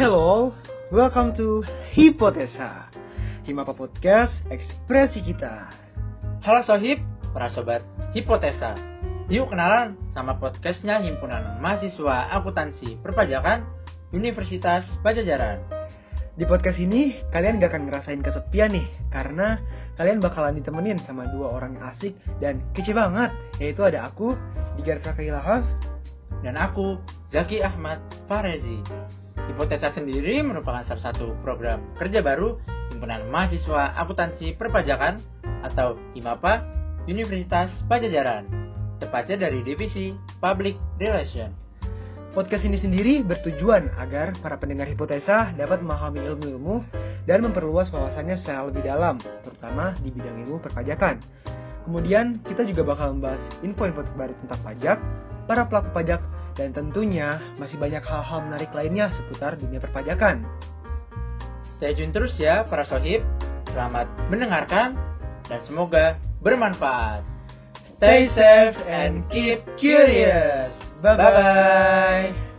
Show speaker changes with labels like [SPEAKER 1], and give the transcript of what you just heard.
[SPEAKER 1] Hello, welcome to Hipotesa Himapa Podcast, ekspresi kita
[SPEAKER 2] Halo Sohib, para sobat Hipotesa. Yuk kenalan sama podcastnya Himpunan Mahasiswa Akuntansi Perpajakan Universitas Pajajaran.
[SPEAKER 1] Di podcast ini, kalian gak akan ngerasain kesepian nih Karena kalian bakalan ditemenin sama dua orang yang asik dan kece banget Yaitu ada aku, Digar Kakilahaf
[SPEAKER 2] Dan aku, Zaki Ahmad Farezi. Hipotesa sendiri merupakan salah satu program kerja baru Himpunan Mahasiswa Akuntansi Perpajakan atau HIMAPA Universitas Pajajaran. Tepatnya dari Divisi Public Relation.
[SPEAKER 1] Podcast ini sendiri bertujuan agar para pendengar hipotesa dapat memahami ilmu-ilmu dan memperluas wawasannya secara lebih dalam, terutama di bidang ilmu perpajakan. Kemudian, kita juga bakal membahas info-info terbaru tentang pajak, para pelaku pajak, dan tentunya masih banyak hal-hal menarik lainnya seputar dunia perpajakan.
[SPEAKER 2] Stay tune terus ya para sohib. Selamat mendengarkan dan semoga bermanfaat. Stay safe and keep curious. Bye-bye.